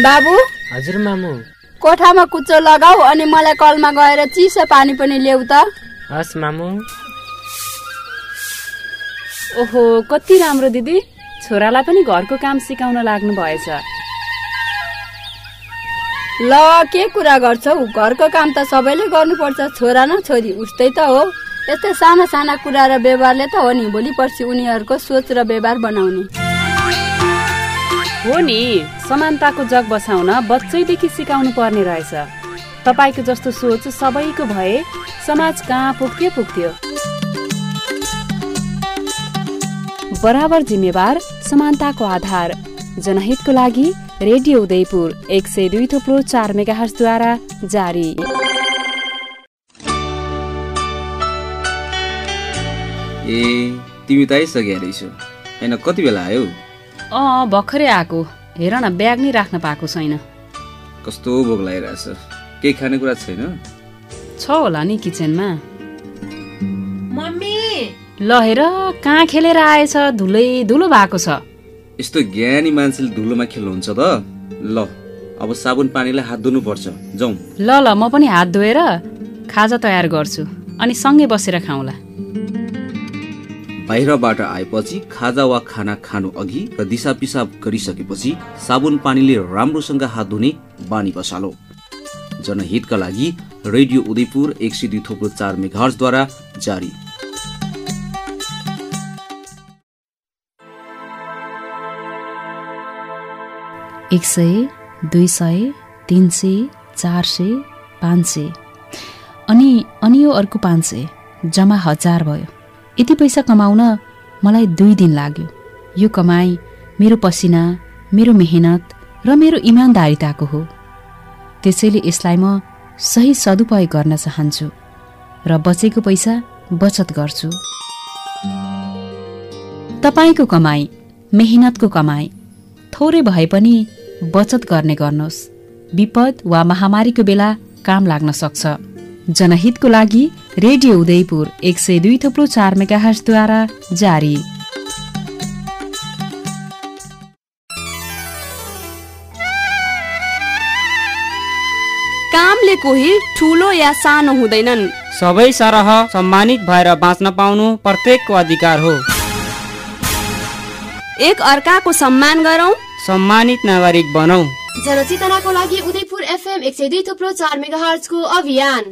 बाबु? हजुर मामु। कोठामा कुचो लगाऊ अनि मलाई कलमा गएर चिसो पानी पनि ल्याऊ त। हस् मामु। ओहो कति राम्रो दिदी। छोरालाई पनि घरको काम सिकाउन लाग्नु भएछ। ल के कुरा गर्छौ? घरको काम त सबैले गर्नुपर्छ। छोरा न छोरी उस्तै त हो। यस्तै साना साना कुरा र व्यवहारले त हो नि। भोलि पर्सि उनीहरूको सोच र व्यवहार बनाउने। हो नि समानताको जग बसाउन बच्चैदेखि सिकाउनु पर्ने रहेछ। तपाईँको जस्तो सोच सबैको भए समाज कहाँ पुग्थ्यो पुग्थ्यो। बराबर जिम्मेवार समानताको आधार। जनहितको लागि रेडियो उदयपुर एक सय दुई थोप्लो चार मेगाहर्सद्वारा जारी। ए तिमी त आइसके रहेछौ होइन कति बेला आयौ? अँ भर्खरै आएको। हेर न ब्याग नै राख्न पाएको छैन। कस्तो भोक लागिरहेछ? केही खानेकुरा छैन? छ होला नि किचनमा। मम्मी! ल हेर कहाँ खेलेर आएछ? धुलै धुलो भएको छ। यस्तो ज्ञानी मान्छेले धुलोमा खेल्नुहुन्छ त। ल अब साबुन पानीलाई हात धुनुपर्छ। जाउँ। ल ल म पनि हात धोएर खाजा तयार गर्छु। अनि सँगै बसेर खाउँला। बाहिरबाट आएपछि खाजा वा खाना खानु अघि र दिसा पिसाब गरिसकेपछि साबुन पानीले राम्रोसँग हात धुने बानी बसालो। जनहितका लागि रेडियो उदयपुर एक सय दुई थोप्लो चार मेघार्सद्वारा जारी। एक सय दुई सय तिन सय चार सय पाँच सय। अनि अनि यो अर्को पाँच सय जम्मा हजार भयो। यति पैसा कमाउन मलाई दुई दिन लाग्यो। यो कमाई मेरो पसिना मेरो मेहनत र मेरो इमान्दारिताको हो। त्यसैले यसलाई म सही सदुपयोग गर्न चाहन्छु र बचेको पैसा बचत गर्छु। तपाईँको कमाई मेहनतको कमाई थोरै भए पनि बचत गर्ने गर्नुहोस्। विपद वा महामारीको बेला काम लाग्न सक्छ। जनहितको लागि रेडियो उदयपुर एक सय दुई थोप्लो चार मेगाहर्सद्वारा जारी। कामले कोही ठुलो या सानो हुँदैनन्। सबै सरह सम्मानित भएर बाँच्न पाउनु प्रत्येकको अधिकार हो। एक अर्काको सम्मान गरौँ। सम्मानित नागरिक बनौ। जनचेतनाको लागि उदयपुर एफएम एक सय दुई थुप्रो चार मेगा अभियान।